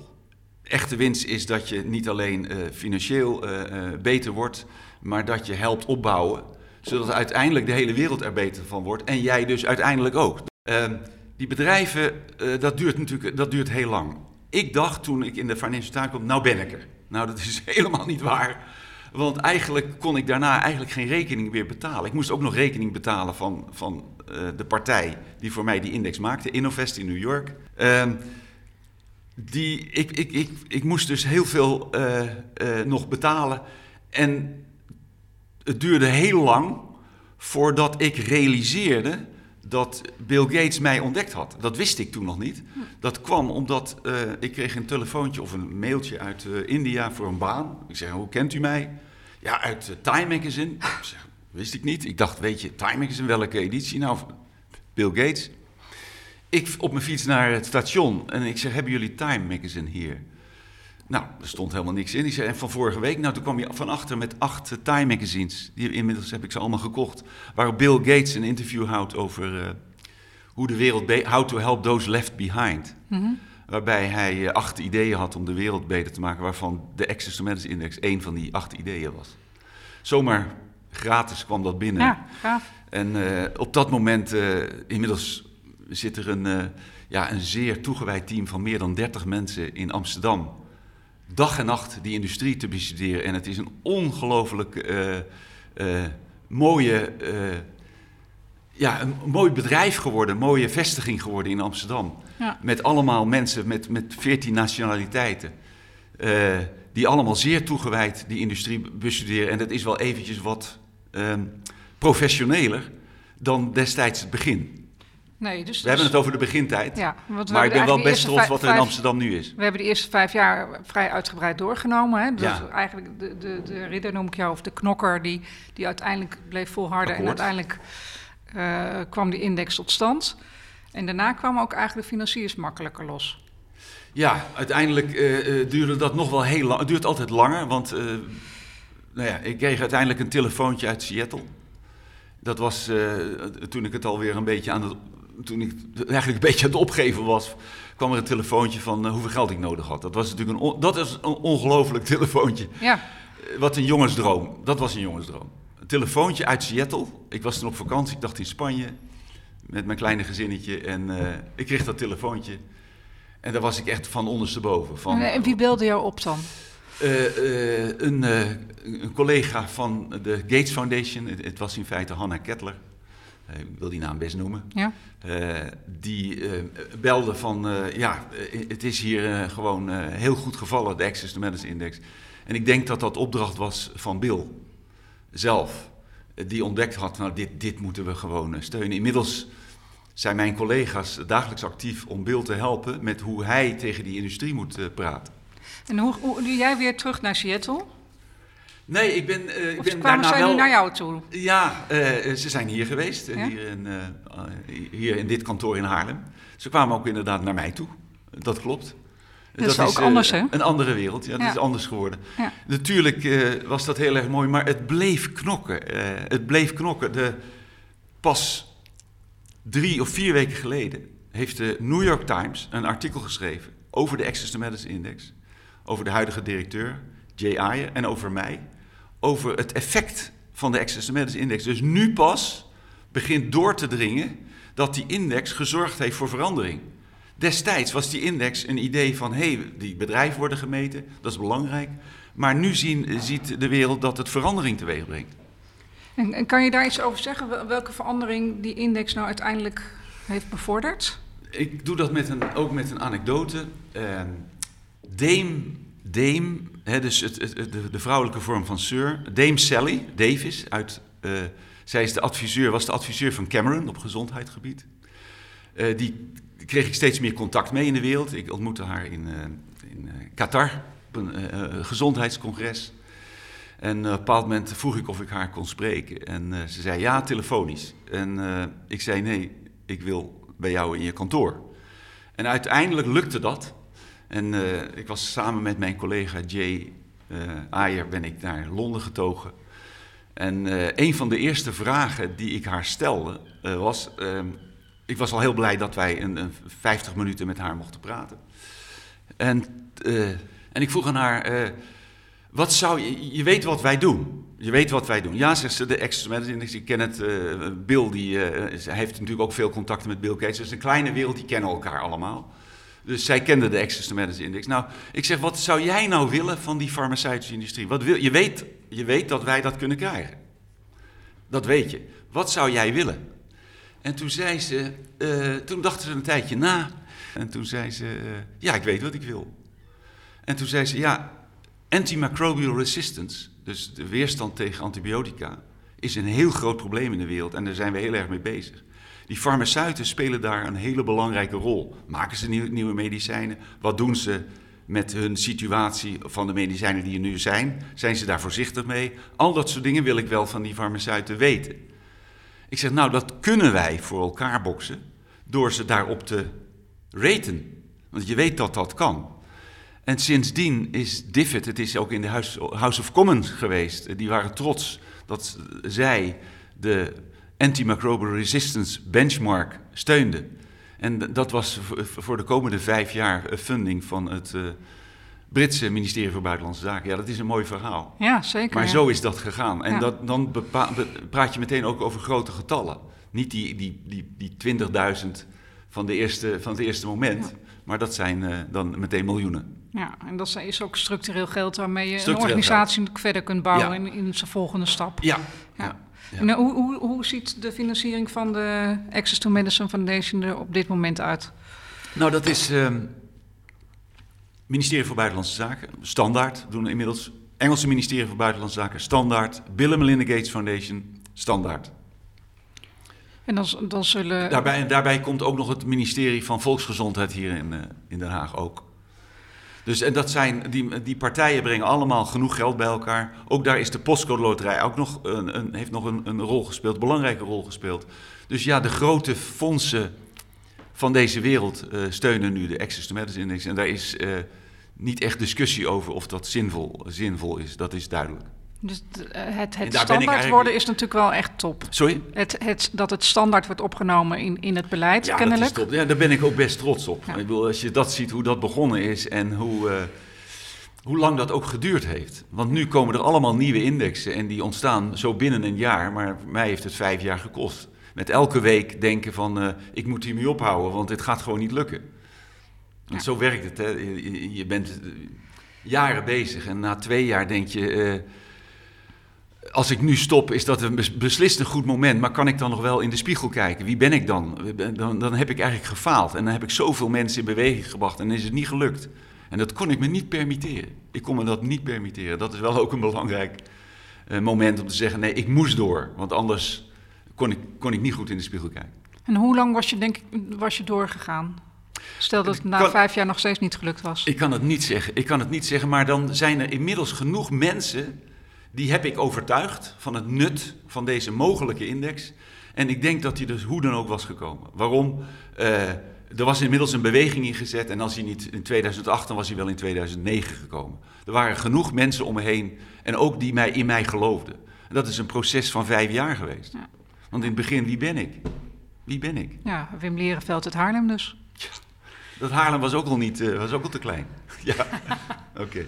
Echte winst is dat je niet alleen eh, financieel eh, beter wordt, maar dat je helpt opbouwen, zodat uiteindelijk de hele wereld er beter van wordt en jij dus uiteindelijk ook. Ehm, die bedrijven, dat duurt natuurlijk dat duurt heel lang. Ik dacht toen ik in de Financial Times kwam, nou ben ik er. Nou, dat is [laughs] helemaal niet waar. Want eigenlijk kon ik daarna eigenlijk geen rekening meer betalen. Ik moest ook nog rekening betalen van, van eh, de partij die voor mij die index maakte, Innovest in New York. Ehm, die, ik, ik, ik, ik moest dus heel veel eh, eh, nog betalen. En het duurde heel lang voordat ik realiseerde dat Bill Gates mij ontdekt had. Dat wist ik toen nog niet. Dat kwam omdat eh, ik kreeg een telefoontje of een mailtje uit eh, India voor een baan. Ik zeg, hoe kent u mij? Ja, uit eh, Time Magazine. Ik zeg, wist ik niet. Ik dacht, weet je, Time Magazine, welke editie? Nou, Bill Gates. Ik op mijn fiets naar het station en ik zeg, hebben jullie Time Magazine hier? Nou, er stond helemaal niks in. Die zei, en van vorige week, nou toen kwam je van achter met acht eh, Time magazines. Die, inmiddels heb ik ze allemaal gekocht. Waar Bill Gates een interview houdt over eh, hoe de wereld, how to help those left behind. Mhm. Waarbij hij eh, acht ideeën had om de wereld beter te maken, waarvan de Access to Medicine Index één van die acht ideeën was. Zomaar gratis kwam dat binnen. Ja, gaaf. En op dat moment, inmiddels zit er een, ja, een zeer toegewijd team van meer dan 30 mensen in Amsterdam. Dag en nacht die industrie te bestuderen. En het is een ongelooflijk eh, eh, mooie, eh, ja, een mooi bedrijf geworden, een mooie vestiging geworden in Amsterdam. Ja. Met allemaal mensen met, met 14 nationaliteiten. die allemaal zeer toegewijd die industrie bestuderen. En dat is wel eventjes wat ehm, professioneler dan destijds het begin. Nee, dus, We hebben het over de begintijd. Ja, want maar ik ben wel best trots wat er in Amsterdam nu is. We hebben de eerste vijf jaar vrij uitgebreid doorgenomen. Hè? Dus Ja. eigenlijk de, de, de ridder noem ik jou, of de knokker, die, die uiteindelijk bleef volharden. En uiteindelijk eh, kwam die index tot stand. En daarna kwamen ook eigenlijk de financiers makkelijker los. Ja, uiteindelijk eh, eh, duurde dat nog wel heel lang. Het duurt altijd langer, want eh, nou ja, ik kreeg uiteindelijk een telefoontje uit Seattle. Dat was toen ik het alweer een beetje aan het, toen ik eigenlijk een beetje aan het opgeven was, kwam er een telefoontje van eh, hoeveel geld ik nodig had. Dat was natuurlijk een, dat is een ongelooflijk telefoontje. Ja, Eh, Wat een jongensdroom. Dat was een jongensdroom. Een telefoontje uit Seattle. Ik was toen op vakantie, ik dacht in Spanje. Met mijn kleine gezinnetje. En eh, ik kreeg dat telefoontje. En daar was ik echt van ondersteboven. Van, en wie belde jou op dan? een, een collega van de Gates Foundation. Het, het was in feite Hannah Kettler. Eh, ik wil die naam best noemen. Ja? Eh, die eh, belde van, ja, het is hier gewoon heel goed gevallen, de Access to Medicine Index. En ik denk dat dat opdracht was van Bill zelf. die ontdekt had, nou, dit, dit moeten we gewoon steunen. Inmiddels zijn mijn collega's dagelijks actief om Bill te helpen met hoe hij tegen die industrie moet praten. En hoe, hoe jij weer terug naar Seattle? Nee, ik ben, eh, ik Of ben kwamen zij wel... nu naar jou toe? Ja, eh, ze zijn hier geweest, eh, Ja? hier, in, hier in dit kantoor in Haarlem. Ze kwamen ook inderdaad naar mij toe, dat klopt. Dat is ook anders, hè? Een andere wereld, ja, dat Ja. is anders geworden. Ja. Natuurlijk was dat heel erg mooi, maar het bleef knokken. het bleef knokken. De, pas drie of vier weken geleden heeft de New York Times een artikel geschreven over de Access to Medicine Index. Over de huidige directeur, Jay Ayer, en over mij. Over het effect van de Access to Medicine Index. Dus nu pas begint door te dringen dat die index gezorgd heeft voor verandering. Destijds was die index een idee van, hé, hey, die bedrijven worden gemeten, dat is belangrijk. Maar nu zien, ziet de wereld dat het verandering teweeg brengt. En, en kan je daar iets over zeggen? Wel- Welke verandering die index nou uiteindelijk heeft bevorderd? Ik doe dat met een, ook met een anekdote. Ehm Dame, Dame hè, dus het, het, de, de vrouwelijke vorm van Sir, Dame Sally Davis, uit, eh, zij is de adviseur, was de adviseur van Cameron op gezondheidsgebied. Eh, die kreeg ik steeds meer contact mee in de wereld. Ik ontmoette haar in, eh, in Qatar op een gezondheidscongres. En op een bepaald moment vroeg ik of ik haar kon spreken. En ze zei ja, telefonisch. En ik zei nee, ik wil bij jou in je kantoor. En uiteindelijk lukte dat. En eh, ik was samen met mijn collega Jay eh Ayer ben ik naar Londen getogen. En eh, een van de eerste vragen die ik haar stelde was... ehm, ik was al heel blij dat wij een, een 50 minuten met haar mochten praten. En, en ik vroeg aan haar... wat zou je, je weet wat wij doen. Je weet wat wij doen. Ja, zegt ze, de Index. Ik ken het. Bill, die, hij heeft natuurlijk ook veel contacten met Bill Gates. Is een kleine wereld, die kennen elkaar allemaal. Dus zij kende de Access to Medicine Index. Nou, ik zeg, wat zou jij nou willen van die farmaceutische industrie? Wat wil, je, weet, je weet dat wij dat kunnen krijgen. Dat weet je. Wat zou jij willen? En toen zei ze, eh, toen dachten ze een tijdje na. En toen zei ze, eh, ja, ik weet wat ik wil. En toen zei ze, ja, antimicrobial resistance, dus de weerstand tegen antibiotica, is een heel groot probleem in de wereld en daar zijn we heel erg mee bezig. Die farmaceuten spelen daar een hele belangrijke rol. Maken ze nieuw- nieuwe medicijnen? Wat doen ze met hun situatie van de medicijnen die er nu zijn? Zijn ze daar voorzichtig mee? Al dat soort dingen wil ik wel van die farmaceuten weten. Ik zeg, nou, dat kunnen wij voor elkaar boksen door ze daarop te raten. Want je weet dat dat kan. En sindsdien is DFID, het is ook in de House of Commons geweest, die waren trots dat zij de antimicrobial resistance benchmark steunden. En dat was voor de komende vijf jaar funding van het uh, Britse ministerie voor Buitenlandse Zaken. Ja, dat is een mooi verhaal. Ja, zeker. Maar ja. zo is dat gegaan. En dat, dan praat je meteen ook over grote getallen. Niet die, die, die, die 20.000 van, de eerste, van het eerste moment, ja. maar dat zijn uh, dan meteen miljoenen. Ja, en dat is ook structureel geld waarmee je een organisatie geld. verder kunt bouwen in, in zijn volgende stap. Ja. Ja. En, hoe, hoe, hoe ziet de financiering van de Access to Medicine Foundation er op dit moment uit? Nou, dat is uh, ministerie voor Buitenlandse Zaken, standaard, doen inmiddels. Engelse ministerie voor Buitenlandse Zaken, standaard. Bill Melinda Gates Foundation, standaard. En dan, dan zullen... Daarbij, en daarbij komt ook nog het ministerie van Volksgezondheid hier in, uh, in Den Haag ook. Dus en dat zijn, die, die partijen brengen allemaal genoeg geld bij elkaar. Ook daar is de postcode loterij ook nog een, een, heeft nog een, een rol gespeeld, een belangrijke rol gespeeld. Dus ja, de grote fondsen van deze wereld uh, steunen nu de Access to Index. En daar is uh, niet echt discussie over of dat zinvol, zinvol is, dat is duidelijk. Dus het, het standaard eigenlijk... worden is natuurlijk wel echt top. Sorry? Het, het, dat het standaard wordt opgenomen in, in het beleid, ja, kennelijk. Dat is top. Ja, daar ben ik ook best trots op. Ja. Ik bedoel, als je dat ziet, hoe dat begonnen is en hoe, uh, hoe lang dat ook geduurd heeft. Want nu komen er allemaal nieuwe indexen en die ontstaan zo binnen een jaar. Maar mij heeft het vijf jaar gekost. Met elke week denken van, uh, ik moet hiermee ophouden, want dit gaat gewoon niet lukken. Want ja. zo werkt het. Hè. Je, je, bent jaren bezig en na twee jaar denk je... Uh, als ik nu stop, is dat een beslist een goed moment. Maar kan ik dan nog wel in de spiegel kijken? Wie ben ik dan? Dan, dan heb ik eigenlijk gefaald. En dan heb ik zoveel mensen in beweging gebracht en is het niet gelukt. En dat kon ik me niet permitteren. Ik kon me dat niet permitteren. Dat is wel ook een belangrijk uh, moment om te zeggen: nee, ik moest door. Want anders kon ik, kon ik niet goed in de spiegel kijken. En hoe lang was je, denk ik, was je doorgegaan? Stel dat het na kan, vijf jaar nog steeds niet gelukt was. Ik kan het niet zeggen. Ik kan het niet zeggen. Maar dan zijn er inmiddels genoeg mensen die heb ik overtuigd van het nut van deze mogelijke index. En ik denk dat hij dus hoe dan ook was gekomen. Waarom? Uh, er was inmiddels een beweging ingezet. En als hij niet in 2008, dan was hij wel in 2009 gekomen. Er waren genoeg mensen om me heen. En ook die mij, in mij geloofden. En dat is een proces van vijf jaar geweest. Ja. Want in het begin, wie ben ik? Wie ben ik? Ja, Wim Lerenveld uit Haarlem dus. Ja, dat Haarlem was ook al, niet, uh, was ook al te klein. [laughs] ja, oké. Okay.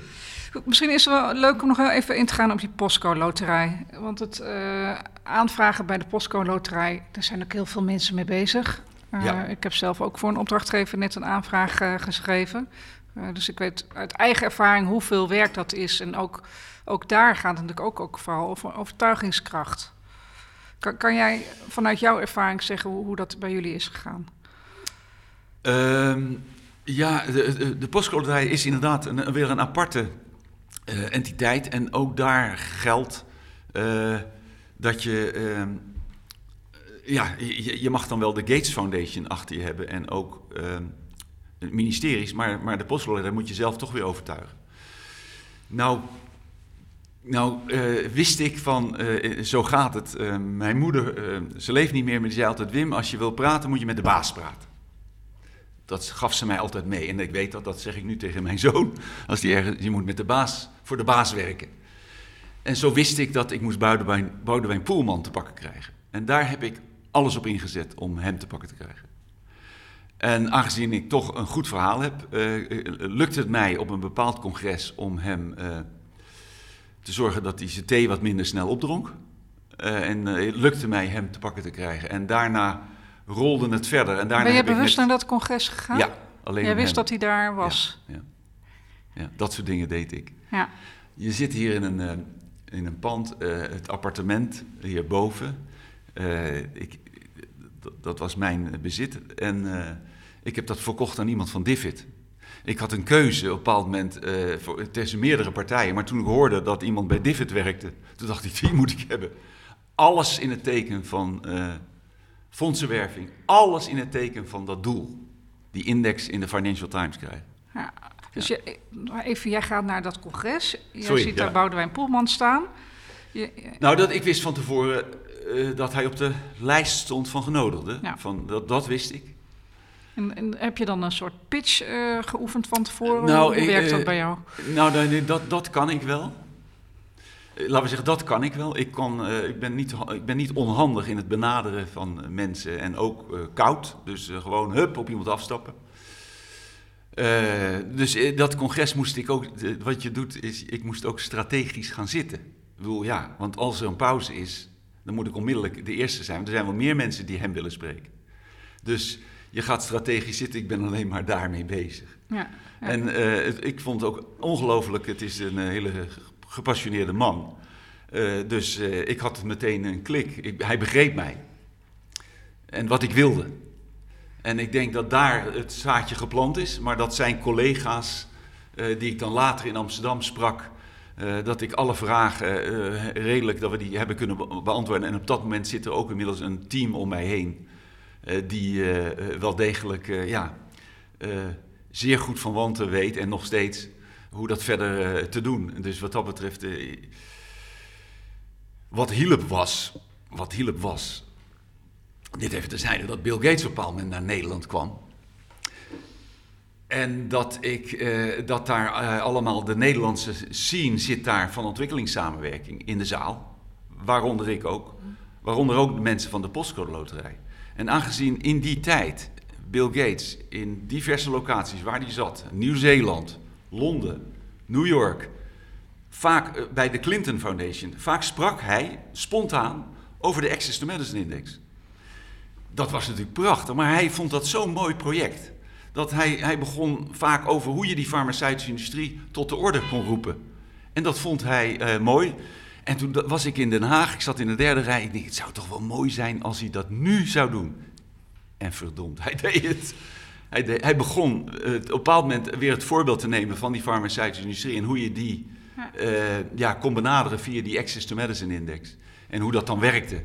Misschien is het wel leuk om nog even in te gaan op die postcode-loterij. Want het uh, aanvragen bij de postcode-loterij, daar zijn ook heel veel mensen mee bezig. Uh, ja. Ik heb zelf ook voor een opdrachtgever net een aanvraag uh, geschreven. dus ik weet uit eigen ervaring hoeveel werk dat is. En ook, ook daar gaat het natuurlijk ook, ook vooral over overtuigingskracht. Kan, kan jij vanuit jouw ervaring zeggen hoe, hoe dat bij jullie is gegaan? Um, ja, de, de, is inderdaad een, weer een aparte uh, entiteit. En ook daar geldt uh, dat je. Uh, ja, je, je, mag dan wel de Gates Foundation achter je hebben en ook ministeries, maar, maar de postcode moet je zelf toch weer overtuigen. Nou, nou wist ik van, zo gaat het. mijn moeder, ze leeft niet meer, maar die zei altijd: Wim, als je wil praten, moet je met de baas praten dat gaf ze mij altijd mee. En ik weet dat, dat zeg ik nu tegen mijn zoon. Als die ergens, je moet met de baas, voor de baas werken. En zo wist ik dat ik moest Boudewijn, Boudewijn Poelman te pakken krijgen. En daar heb ik alles op ingezet om hem te pakken te krijgen. En aangezien ik toch een goed verhaal heb, uh, lukt het mij op een bepaald congres om hem uh, te zorgen dat hij zijn thee wat minder snel opdronk. Uh, en het lukte mij hem te pakken te krijgen. En daarna rolde het verder. En daarna ben je heb bewust ik naar dat congres gegaan? Ja, alleen Jij wist hem. dat hij daar was? Ja, ja. ja, dat soort dingen deed ik. Ja. Je zit hier in een, uh, in een pand, uh, het appartement hierboven. Uh, ik, dat was mijn bezit. En ik heb dat verkocht aan iemand van Divit. Ik had een keuze op een bepaald moment voor, tussen meerdere partijen. Maar toen ik hoorde dat iemand bij Divit werkte, toen dacht ik, die moet ik hebben. Alles in het teken van fondsenwerving, alles in het teken van dat doel. Die index in de Financial Times krijgen. Ja, dus ja. Je, even, jij gaat naar dat congres. Je Sorry, ziet ja. daar Boudewijn Poelman staan. Je, je, Nou, dat, ik wist van tevoren uh, dat hij op de lijst stond van genodigden. Ja. Van, dat, dat wist ik. En, en heb je dan een soort pitch uh, geoefend van tevoren? Nou, Hoe werkt dat bij jou? Nou, dat, dat kan ik wel. Laten we zeggen, dat kan ik wel. Ik, kan, uh, ik, ben, niet, ik ben niet onhandig in het benaderen van mensen en ook uh, koud. Dus uh, gewoon hup op iemand afstappen. dus dat congres moest ik ook, wat je doet is, ik moest ook strategisch gaan zitten. Ik bedoel, ja, want als er een pauze is, dan moet ik onmiddellijk de eerste zijn. Want er zijn wel meer mensen die hem willen spreken. Dus je gaat strategisch zitten, ik ben alleen maar daarmee bezig. Ja, ja. En ik vond het ook ongelooflijk, het is een hele gepassioneerde man. Uh, dus uh, ik had meteen een klik. Ik, hij begreep mij. En wat ik wilde. En ik denk dat daar het zaadje geplant is, maar dat zijn collega's, uh, die ik dan later in Amsterdam sprak, dat ik alle vragen redelijk dat we die hebben kunnen beantwoorden. En op dat moment zit er ook inmiddels een team om mij heen, die wel degelijk ja, zeer goed van wanten weet en nog steeds hoe dat verder uh, te doen. Dus wat dat betreft, uh, wat hielp was, wat hielp was, dit even te zijn dat Bill Gates op een bepaald moment naar Nederland kwam. En dat, ik, uh, dat daar allemaal de Nederlandse scene zit daar van ontwikkelingssamenwerking in de zaal. Waaronder ik ook. Waaronder ook de mensen van de Postcode Loterij. En aangezien in die tijd Bill Gates in diverse locaties waar hij zat, Nieuw-Zeeland, Londen, New York, vaak eh, bij de Clinton Foundation, vaak sprak hij spontaan over de Access to Medicine Index. Dat was natuurlijk prachtig, maar hij vond dat zo'n mooi project. Dat hij, hij begon vaak over hoe je die farmaceutische industrie tot de orde kon roepen. En dat vond hij uh, mooi. En toen was ik in Den Haag, ik zat in de derde rij. Ik dacht, het zou toch wel mooi zijn als hij dat nu zou doen. En verdomd, hij deed het. Hij, hij begon uh, op een bepaald moment weer het voorbeeld te nemen van die farmaceutische industrie en hoe je die ja. Uh, ja, kon benaderen via die Access to Medicine Index. En hoe dat dan werkte.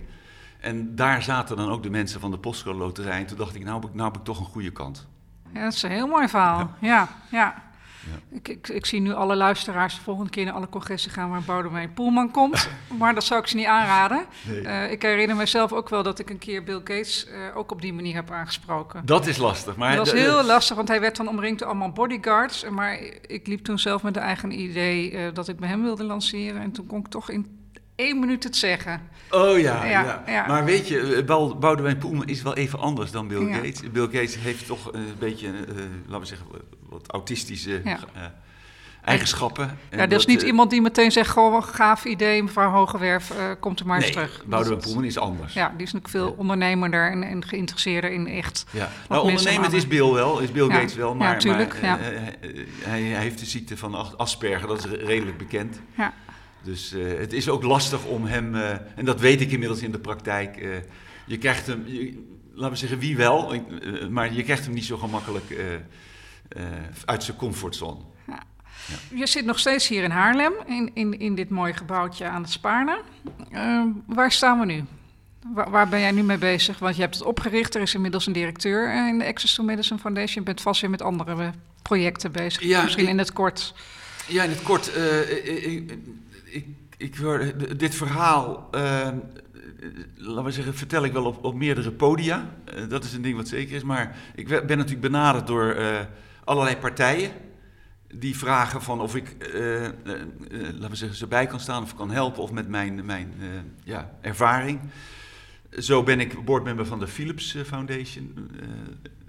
En daar zaten dan ook de mensen van de Postcode Loterij. En toen dacht ik, nou heb ik, nou heb ik toch een goede kant. Ja, dat is een heel mooi verhaal. Ja, ja. ja. Ja. Ik, ik, ik, zie nu alle luisteraars de volgende keer naar alle congressen gaan waar Boudewijn Poelman komt. [laughs] maar dat zou ik ze niet aanraden. Nee. Uh, ik herinner mezelf ook wel dat ik een keer Bill Gates uh, ook op die manier heb aangesproken. Dat is lastig. Maar dat was heel lastig, want hij werd dan omringd door allemaal bodyguards. Maar ik liep toen zelf met de eigen idee uh, dat ik bij hem wilde lanceren. En toen kon ik toch in één minuut het zeggen. Oh ja, ja, ja. ja. Maar weet je, Boudewijn Poelman is wel even anders dan Bill Gates. Bill Gates heeft toch een beetje, uh, laten we zeggen, wat autistische uh, eigenschappen. Ja, dat, dat is niet uh, iemand die meteen zegt, wat gaaf idee, mevrouw Hogewerf, komt er maar nee, eens terug. Boudewijn Poelman is anders. Ja, die is natuurlijk veel ondernemender en, en geïnteresseerder in echt... Ja, nou, ondernemend is Bill wel, is Bill Gates wel, maar hij, hij heeft de ziekte van Asperger, dat is redelijk bekend. Ja. Dus uh, het is ook lastig om hem, uh, en dat weet ik inmiddels in de praktijk, uh, je krijgt hem, je, laten we zeggen wie wel, maar je krijgt hem niet zo gemakkelijk uit zijn comfortzone. Ja. Ja. Je zit nog steeds hier in Haarlem, in, in, in dit mooie gebouwtje aan het Spaarne. waar staan we nu? Waar, waar, ben jij nu mee bezig? Want je hebt het opgericht, er is inmiddels een directeur in de Access to Medicine Foundation. Je bent vast weer met andere projecten bezig, ja, misschien in het kort. Ja, in het kort. Ik, ik, ik dit verhaal, uh, laten we zeggen, vertel ik wel op, op meerdere podia. Uh, dat is een ding wat zeker is. Maar ik ben natuurlijk benaderd door uh, allerlei partijen. Die vragen van of ik, laten we zeggen, ze bij kan staan of kan helpen of met mijn, mijn ja, ervaring. Zo ben ik boardmember van de Philips Foundation.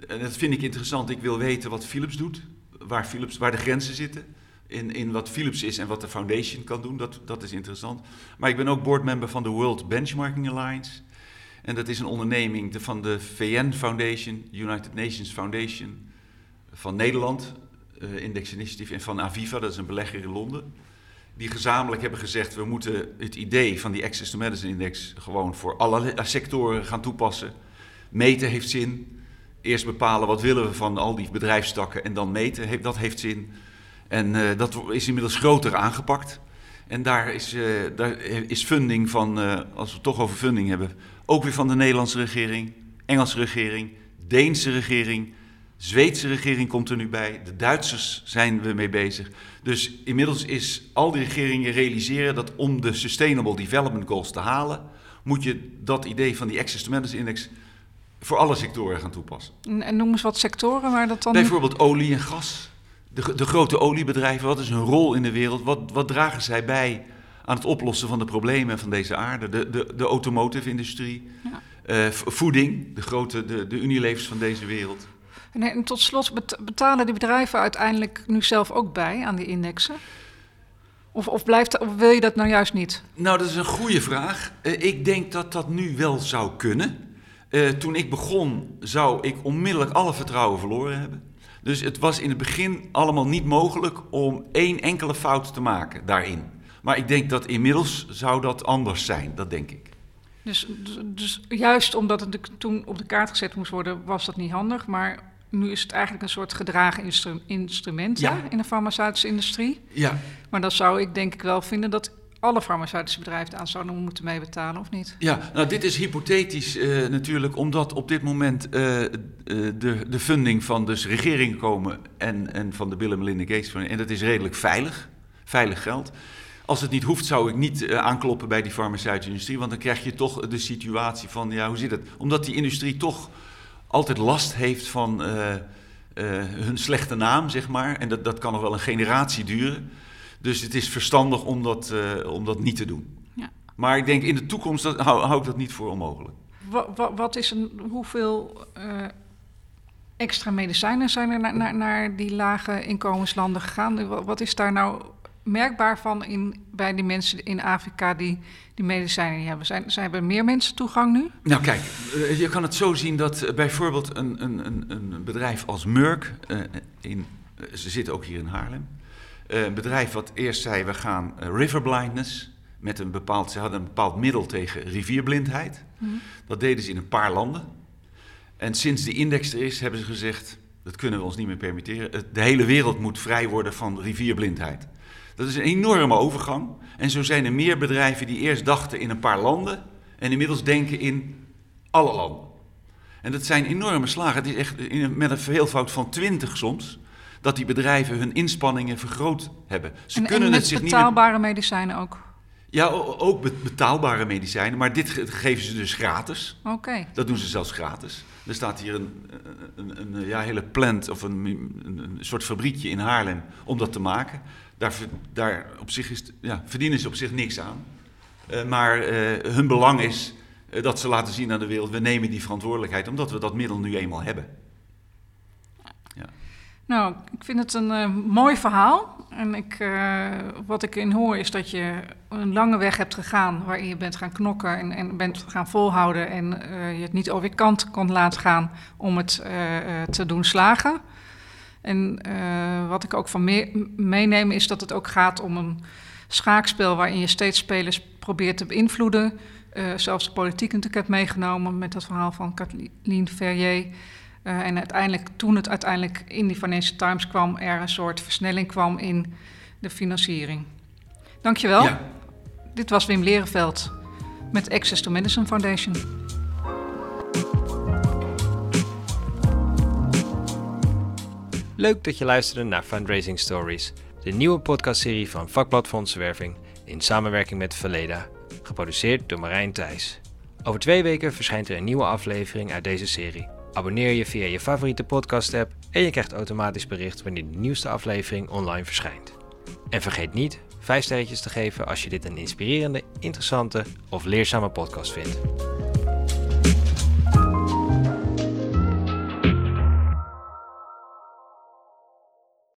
en dat vind ik interessant. Ik wil weten wat Philips doet, waar, Philips, waar de grenzen zitten in, in wat Philips is en wat de foundation kan doen. Dat, dat is interessant. Maar ik ben ook boardmember van de World Benchmarking Alliance. En dat is een onderneming van de VN Foundation, United Nations Foundation van Nederland, uh, Index Initiative, en van Aviva, dat is een belegger in Londen. Die gezamenlijk hebben gezegd, we moeten het idee van die Access to Medicine Index gewoon voor alle sectoren gaan toepassen. Meten heeft zin. Eerst bepalen wat willen we van al die bedrijfstakken en dan meten, dat heeft zin. En uh, dat is inmiddels groter aangepakt. En daar is, uh, daar is funding van, uh, als we het toch over funding hebben, ook weer van de Nederlandse regering, Engelse regering, Deense regering, Zweedse regering komt er nu bij, de Duitsers zijn we mee bezig. Dus inmiddels is al die regeringen realiseren dat om de Sustainable Development Goals te halen, moet je dat idee van die Access to Medicine Index voor alle sectoren gaan toepassen. En, en noem eens wat sectoren waar dat dan... Bijvoorbeeld olie en gas. De, de grote oliebedrijven, wat is hun rol in de wereld? Wat, wat dragen zij bij aan het oplossen van de problemen van deze aarde? De, de, de automotive-industrie, Ja. eh, voeding, de grote de, de Unilevers van deze wereld. En, en tot slot, bet- betalen die bedrijven uiteindelijk nu zelf ook bij aan die indexen? Of, of, blijft, of wil je dat nou juist niet? Nou, dat is een goede vraag. Eh, ik denk dat dat nu wel zou kunnen. Eh, toen ik begon, zou ik onmiddellijk alle vertrouwen verloren hebben. Dus het was in het begin allemaal niet mogelijk om één enkele fout te maken daarin. Maar ik denk dat inmiddels zou dat anders zijn, dat denk ik. Dus, dus, dus juist omdat het toen op de kaart gezet moest worden, was dat niet handig. Maar nu is het eigenlijk een soort gedragen instru- instrument Ja. in de farmaceutische industrie. Ja, Maar dan zou ik denk ik wel vinden dat alle farmaceutische bedrijven aan zouden moeten meebetalen, of niet? ja nou dit is hypothetisch eh, natuurlijk, omdat op dit moment eh, eh, de, de funding van dus regeringen komen en, en van de Bill en Melinda Gates. En dat is redelijk veilig, veilig geld. Als het niet hoeft, zou ik niet aankloppen bij die farmaceutische industrie, want dan krijg je toch de situatie van, ja, hoe zit het? Omdat die industrie toch altijd last heeft van hun slechte naam, zeg maar. En dat, dat kan nog wel een generatie duren. Dus het is verstandig om dat, eh, om dat niet te doen. Ja. Maar ik denk in de toekomst dat, hou, hou ik dat niet voor onmogelijk. Wa- wa- wat is een, hoeveel eh, extra medicijnen zijn er naar, naar, naar die lage inkomenslanden gegaan? Wa- Wat is daar nou merkbaar van in, bij die mensen in Afrika die die medicijnen niet hebben? Zijn, zijn er meer mensen toegang nu? Nou kijk, eh, je kan het zo zien dat bijvoorbeeld een, een, een, een bedrijf als Merck, in, ze zitten ook hier in Haarlem, een bedrijf wat eerst zei we gaan eh, river blindness, met een bepaald, ze hadden een bepaald middel tegen rivierblindheid. Dat deden ze in een paar landen. En sinds die index er is, hebben ze gezegd, dat kunnen we ons niet meer permitteren. De hele wereld moet vrij worden van rivierblindheid. Dat is een enorme overgang. En zo zijn er meer bedrijven die eerst dachten in een paar landen en inmiddels denken in alle landen. En dat zijn enorme slagen. Het is echt met een veelvoud van 20 soms dat die bedrijven hun inspanningen vergroot hebben. Ze en, kunnen en het zich niet betaalbare medicijnen ook? ja, ook be- betaalbare medicijnen, maar dit ge- geven ze dus gratis. Oké. Dat doen ze zelfs gratis. Er staat hier een, een, een, een, ja, hele plant of een, een, een soort fabriekje in Haarlem om dat te maken. Daar, daar op zich is, ja, verdienen ze op zich niks aan. Eh, maar eh, hun belang is eh, dat ze laten zien aan de wereld, we nemen die verantwoordelijkheid omdat we dat middel nu eenmaal hebben. Nou, ik vind het een eh, mooi verhaal. En ik, eh, wat ik in hoor is dat je een lange weg hebt gegaan waarin je bent gaan knokken en, en bent gaan volhouden en eh, je het niet over je kant kon laten gaan om het te doen slagen. En wat ik ook van me- meeneem is dat het ook gaat om een schaakspel waarin je steeds spelers probeert te beïnvloeden. Zelfs de politiek natuurlijk hebt meegenomen met dat verhaal van Kathleen Ferrier. Eh, en uiteindelijk, toen het uiteindelijk in die Financial Times kwam, er een soort versnelling kwam in de financiering. Dankjewel. Ja. Dit was Wim Lerenveld met Access to Medicine Foundation. Leuk dat je luisterde naar Fundraising Stories, de nieuwe podcastserie van Vakblad Fondsenwerving in samenwerking met Verleda, geproduceerd door Marijn Thijs. Over twee weken verschijnt er een nieuwe aflevering uit deze serie. Abonneer je via je favoriete podcast-app en je krijgt automatisch bericht wanneer de nieuwste aflevering online verschijnt. En vergeet niet 5 sterretjes te geven als je dit een inspirerende, interessante of leerzame podcast vindt.